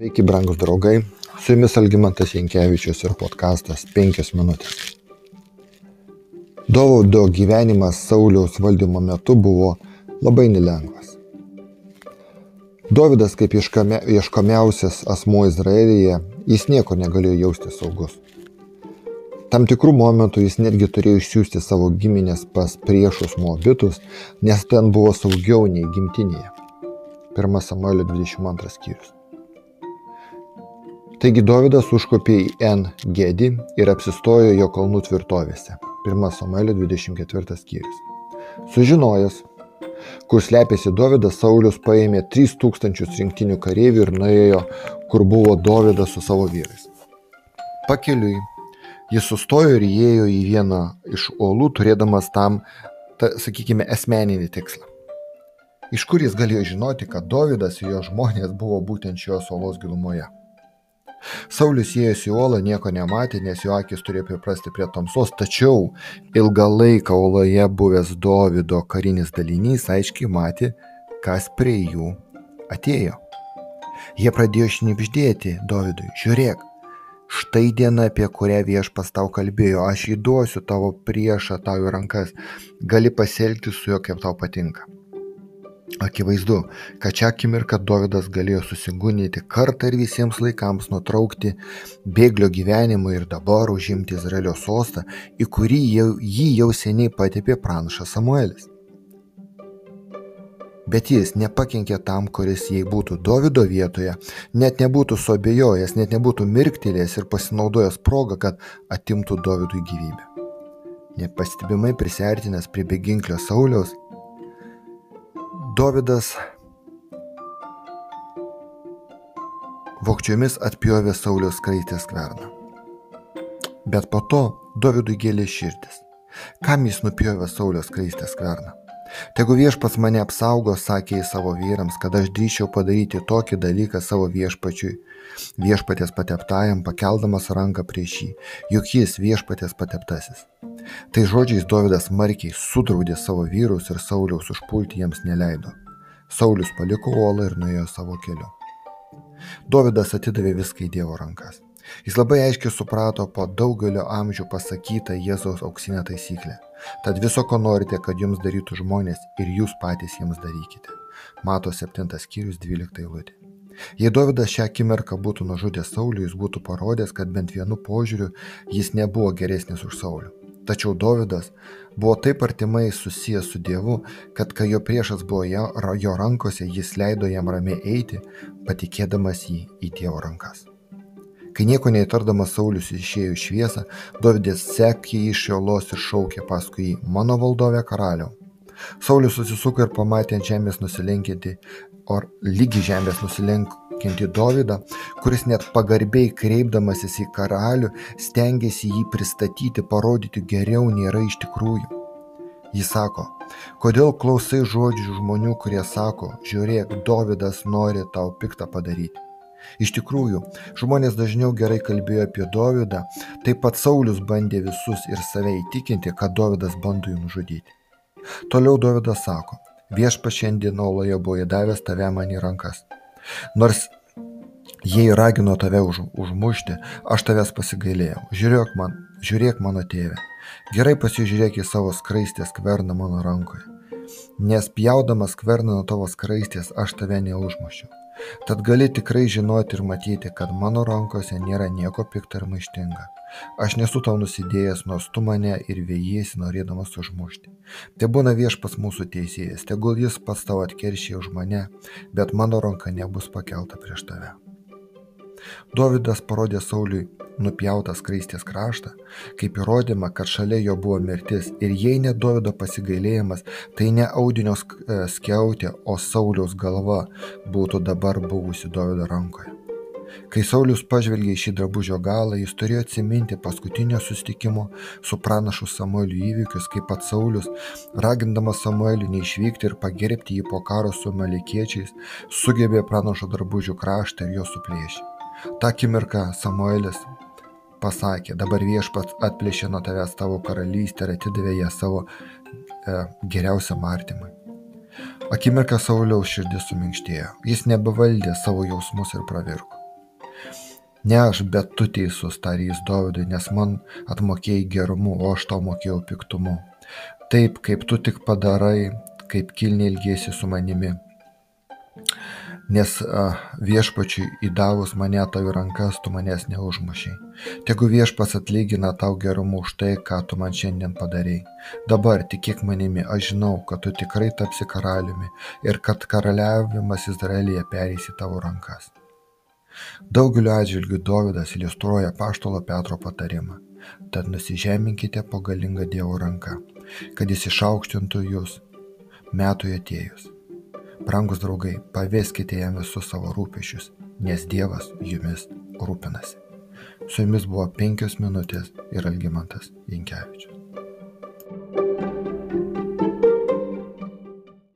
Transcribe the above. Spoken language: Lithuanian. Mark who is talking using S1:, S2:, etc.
S1: Sveiki, brangus draugai. Su jumis Algymantas Jankievičius ir podkastas 5 minutės. Dovodo gyvenimas Sauliaus valdymo metu buvo labai nelengvas. Dovydas kaip ieškomiausias asmuo Izraelyje, jis nieko negalėjo jausti saugus. Tam tikrų momentų jis netgi turėjo išsiųsti savo giminės pas priešus moabitus, nes ten buvo saugiau nei gimtinėje. 1 Samuelio 22 skyrius. Taigi Dovydas užkopė į En Gedį ir apsistojo jo kalnų tvirtovėse. 1 Samuelio 24 skyrius. Sužinojęs, kur slepiasi Dovydas, Saulius paėmė 3000 rinktinių kareivių ir nuėjo, kur buvo Dovydas su savo vyrais. Pakeliui jis sustojo ir įėjo į vieną iš olų, turėdamas tam, ta, sakykime, asmeninį tikslą. Iš kur jis galėjo žinoti, kad Dovydas ir jo žmonės buvo būtent šios olos gilumoje? Saulis įėjęs į uolą nieko nematė, nes jo akis turėjo priprasti prie tamsos, tačiau ilgą laiką uoloje buvęs Dovido karinis dalinys aiškiai matė, kas prie jų atėjo. Jie pradėjo šnipždėti Dovidui, žiūrėk, štai diena, apie kurią viešpas tau kalbėjo, aš įduosiu tavo priešą tau į rankas, gali pasielgti su juo kaip tau patinka. Akivaizdu, kad šią akimirką Dovydas galėjo susigūnyti kartą ir visiems laikams nutraukti bėglio gyvenimą ir dabar užimti Izraelio sostą, į kurį jau, jį jau seniai patepė pranašas Samuelis. Bet jis nepakenkė tam, kuris jei būtų Dovido vietoje, net nebūtų suabejojęs, net nebūtų mirktelėjęs ir pasinaudojęs progą, kad atimtų Dovidui gyvybę. Nepastebimai prisartinęs prie beginklio Sauliaus, Dovydas vokčiomis atpjovė Sauliaus kraitės skverną. Bet po to Dovydui gėlė širdis. Kam jis nupjovė Sauliaus kraitės skverną? Tegu viešpats mane apsaugo, sakė jis savo vyrams, kad aš drįčiau padaryti tokį dalyką savo viešpačiui, viešpatės pateptajam, pakeldamas ranką prieš jį, juk jis viešpatės pateptasis. Tai žodžiais Dovydas markiai sudraudė savo vyrus ir Sauliaus užpulti jiems neleido. Saulius paliko uolą ir nuėjo savo keliu. Dovydas atidavė viską į Dievo rankas. Jis labai aiškiai suprato po daugelio amžių pasakytą Jėzaus auksinę taisyklę. Tad viso, ko norite, kad jums darytų žmonės ir jūs patys jiems darykite. Mato 7 skyrius 12 eilutė. Jei Dovydas šią akimirką būtų nužudęs Saulių, jis būtų parodęs, kad bent vienu požiūriu jis nebuvo geresnis už Saulių. Tačiau Dovydas buvo taip artimai susijęs su Dievu, kad kai jo priešas buvo jo rankose, jis leido jam ramiai eiti, patikėdamas jį į Dievo rankas. Kai nieko neįtardamas Saulis išėjo į šviesą, Dovydas sekė iš jo los ir šaukė paskui jį, mano valdovė karaliau. Saulis susisuko ir pamatė ant žemės nusilenkinti, or lygi žemės nusilenk, kenti Dovydą, kuris net pagarbiai kreipdamasis į karalių stengiasi jį pristatyti, parodyti geriau nėra iš tikrųjų. Jis sako, kodėl klausai žodžių žmonių, kurie sako, žiūrėk, Dovydas nori tau piktą padaryti. Iš tikrųjų, žmonės dažniau gerai kalbėjo apie Dovydą, taip pat Saulis bandė visus ir save įtikinti, kad Dovydas bando jį nužudyti. Toliau Dovydas sako, viešpa šiandien oloje buvo įdavęs tave man į rankas. Nors jei ragino tave už, užmušti, aš tavęs pasigailėjau. Žiūrėk man, žiūrėk mano tėvę. Gerai pasižiūrėk į savo skraistės skverną mano rankoje. Nes pjaudamas skverną nuo tavo skraistės aš tave neužmušiu. Tad gali tikrai žinoti ir matyti, kad mano rankose nėra nieko pikto ir maištinga. Aš nesu tau nusidėjęs, nors tu mane ir vėjėsi norėdamas užmušti. Te būna viešpas mūsų teisėjas, tegul jis pats tau atkeršė už mane, bet mano ranka nebus pakelta prieš tave. Dovydas parodė Sauliui nupjautą skraistės kraštą, kaip įrodymą, kad šalia jo buvo mirtis ir jei ne Dovido pasigailėjimas, tai ne audinio skiautė, o Sauliaus galva būtų dabar buvusi Dovido rankoje. Kai Saulius pažvelgė į šį drabužio galą, jis turėjo atsiminti paskutinio sustikimo su pranašu Samueliu įvykius, kaip pats Saulius, ragindamas Samuelį neišvykti ir pagerbti jį po karo su malikiečiais, sugebėjo pranašo drabužių kraštą ir jo suplėšti. Ta akimirka Samuelis pasakė, dabar viešpats atplėšė nuo tavęs tavo karalystę ir atidavė ją savo e, geriausiam artimui. Akimirką Sauliaus širdis suminkštėjo, jis nebevaldė savo jausmus ir pravirko. Ne aš, bet tu teisus, tarė jis Dovydui, nes man atmokėjai gerumu, o aš tau mokėjau piktumu. Taip, kaip tu tik padarai, kaip kilniai ilgėsi su manimi. Nes viešpačiui įdavus mane tau į rankas, tu manęs neužmušiai. Tegu viešpas atlygina tau gerumu už tai, ką tu man šiandien padarėjai. Dabar tikėk manimi, aš žinau, kad tu tikrai tapsi karaliumi ir kad karaliavimas Izraelyje perės į tavo rankas. Daugeliu atžvilgių Dovydas iliustruoja paštolo Petro patarimą. Tad nusižeminkite po galingą Dievo ranką, kad jis išaukštintų jūs metui atėjus. Brangus draugai, pavėskite jam visus savo rūpešius, nes Dievas jumis rūpinasi. Su jumis buvo penkios minutės ir Algimantas Inkevičius.